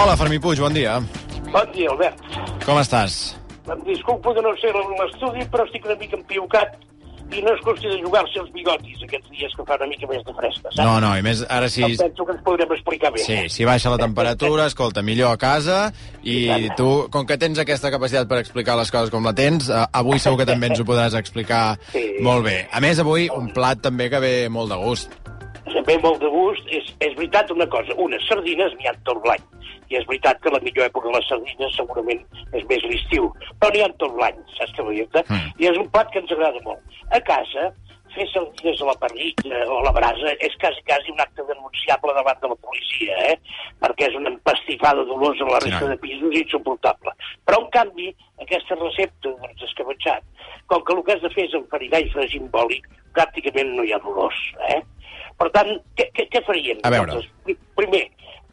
Hola, Fermí Puig, bon dia. Bon dia, Albert. Com estàs? Em disculpo de no ser a l'estudi, però estic una mica empiucat i no és qüestió de jugar-se els bigotis aquests dies que fa una mica més de fresca, saps? No, no, i més ara sí... Em penso que ens podrem explicar bé. Sí, si baixa la temperatura, escolta, millor a casa, i tu, com que tens aquesta capacitat per explicar les coses com la tens, eh, avui segur que també ens ho podràs explicar Sí. molt bé. A més, avui, un plat també que ve molt de gust. Ve molt de gust. És, és veritat una cosa, unes sardines n'hi ha tot l'any. I és veritat que la millor època de les sardines segurament és més l'estiu. Però n'hi ha tot l'any, saps què vull dir-te? Mm. I és un plat que ens agrada molt. A casa, fer sardines a la parrilla o a la brasa és quasi, quasi un acte denunciable davant de la policia, eh? perquè és una empastifada dolorosa a la resta de pisos insuportable. Però, en canvi, aquesta recepta doncs, escabetxat, com que el que has de fer és enfarinar i fregir amb oli, pràcticament no hi ha dolors. Eh? Per tant, què, què, què faríem? A veure. nosaltres? Pri- Primer,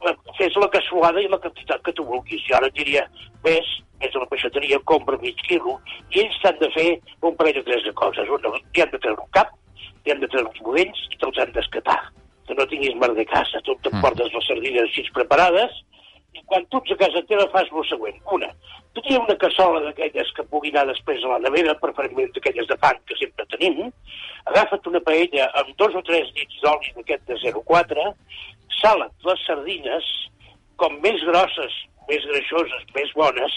la- fes la cassolada i la quantitat que tu vulguis. Jo ara diria, ves, ves a la peixateria, compra mig quilo, i ells t'han de fer un parell o tres de coses. Una, t'hi han de treure un cap, t'hi han de treure uns budells i te'ls han d'escatar. Que no tinguis mar de casa. Tu t'emportes les sardines així preparades, i quan tu ets a casa teva fas el següent. Una, tu tens una cassola d'aquelles que pugui anar després a la nevera, preferentment d'aquelles de fang que sempre tenim, agafa't una paella amb dos o tres dits d'oli d'aquest de 0,4, sala't les sardines, com més grosses, més greixoses, més bones,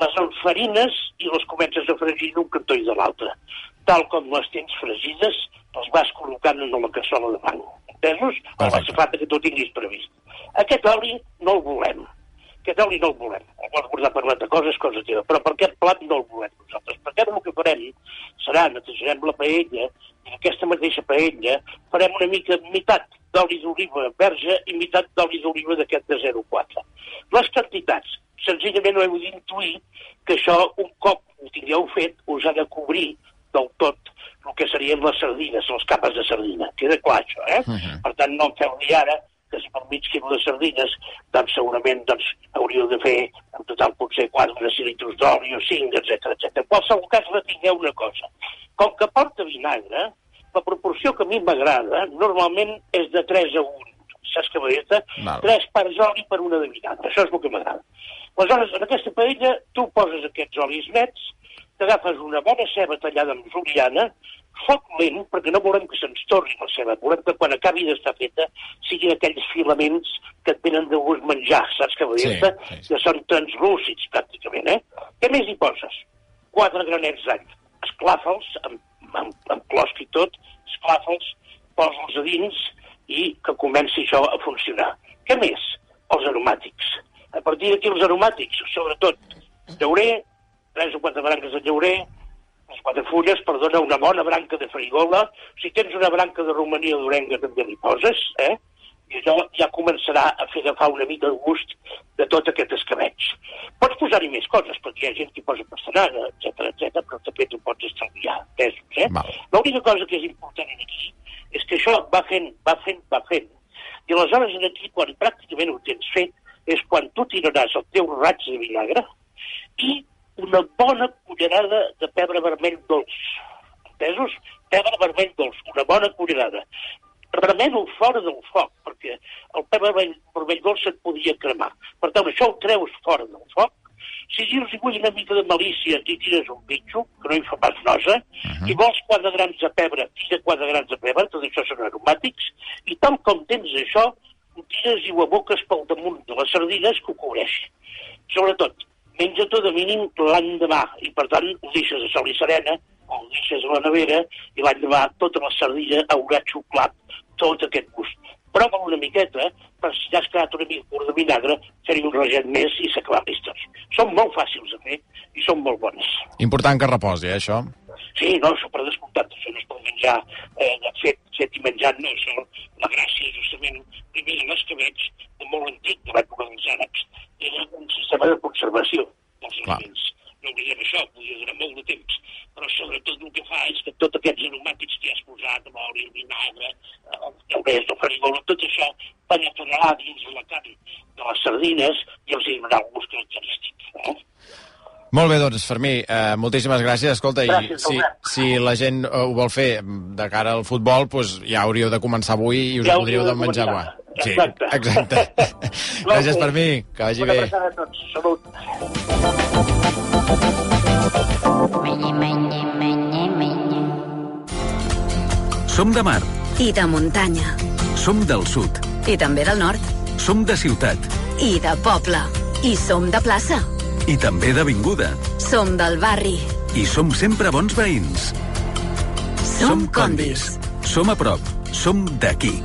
les enfarines i les comences a fregir d'un cantó i de l'altre. Tal com les tens fregides, les vas col·locant en la cassola de fang. Entesos? O la Perfecte. safata que tu tinguis previst. Aquest oli no el volem. Aquest oli no el volem. El vols guardar per una altra cosa és cosa teva, però per aquest plat no el volem nosaltres. Perquè ara el que farem serà netejarem la paella i en aquesta mateixa paella farem una mica meitat d'oli d'oliva verge i meitat d'oli d'oliva d'aquest de 0,4. Les quantitats, senzillament ho heu d'intuir que això, un cop ho tingueu fet, us ha de cobrir del tot el que serien les sardines, les capes de sardina. Queda clar, això, eh? Mhm. Per tant, no em feu dir ara que per mig quilo de sardines, doncs segurament doncs, hauríeu de fer en total potser 4 decilitros d'oli o 5, etc etc. En qualsevol cas, retingueu una cosa. Com que porta vinagre, la proporció que a mi m'agrada normalment és de 3 a 1. Saps què vull? Val. 3 parts oli per una de vinagre. Això és el que m'agrada. Aleshores, en aquesta paella, tu poses aquests olis nets, t'agafes una bona ceba tallada amb juliana, foc lent, perquè no volem que se'ns torni la ceba, volem que quan acabi d'estar feta siguin aquells filaments que et venen de gust menjar, saps què vull dir-te? sí, sí. Que són translúcids, pràcticament, eh? Què més hi poses? Quatre granets d'all. Esclafa'ls, amb, amb, amb closc i tot, esclafa'ls, posa'ls a dins i que comenci això a funcionar. Què més? Els aromàtics. A partir d'aquí els aromàtics, sobretot llaurer, tres o quatre branques de llaurer, les quatre fulles, perdona, una bona branca de farigola. Si tens una branca de romania d'orenga també li poses, eh? I allò ja començarà a fer agafar una mica el gust de tot aquest escabeig. Pots posar-hi més coses, perquè hi ha gent que hi posa pastanaga, etc etc, però també t'ho pots estalviar, pesos, eh? L'única cosa que és important aquí és que això va fent, va fent, va fent. I aleshores aquí, quan pràcticament ho tens fet, és quan tu tiraràs el teu raig de vinagre i una bona cullerada de pebre vermell dolç. Entesos? Pebre vermell dolç, una bona cullerada. Remeno fora del foc, perquè el pebre vermell, vermell dolç et podia cremar. Per tant, això ho treus fora del foc, si dius hi vull una mica de malícia i tires un bitxo, que no hi fa pas nosa, i vols quatre grans de pebre, tira quatre grans de pebre, tot això són aromàtics, i tal com tens això, ho tires i ho aboques pel damunt de les sardines que ho cobreixi. Sobretot, menja-t'ho de mínim l'endemà, i per tant ho deixes a sol i serena, o ho deixes a la nevera, i l'endemà tota la sardina haurà xuclat tot aquest gust. Prova una miqueta, per si ja has quedat una mica curt de vinagre, fer-hi un raget més i s'acaba la història. Són molt fàcils de fer i són molt bones. Important que reposi, eh, això? Sí, no, això per descomptat, això no es pot menjar eh, fet, fet i menjant, no, això, la gràcia, justament, primer de l'escabeig, de molt antic, de l'època dels àrabs, conservació dels Clar. aliments. No oblidem això, podria durar molt de temps, però sobretot el que fa és que tots aquests aromàtics que has posat, l'oli, el vinagre, eh, el llaurès, el farigola, tot això penetrarà dins de la carn de les sardines i els hi donarà un gust característic. Eh? Molt bé, doncs, Fermí, eh, moltíssimes gràcies. Escolta, Gràcies, i si, si la gent eh, ho vol fer de cara al futbol, doncs ja hauríeu de començar avui i us Ja ho podríeu de de menjar guà. Sí, Exacte. exacte. gràcies, Fermí, que vagi Una bé. abraçada a tots. Salut. Som de mar, I de muntanya. som del sud, I també del nord. som de ciutat I de poble. I som de plaça. i també d'avinguda. Som del barri. I som sempre bons veïns. Som condis. Som a prop. Som d'aquí.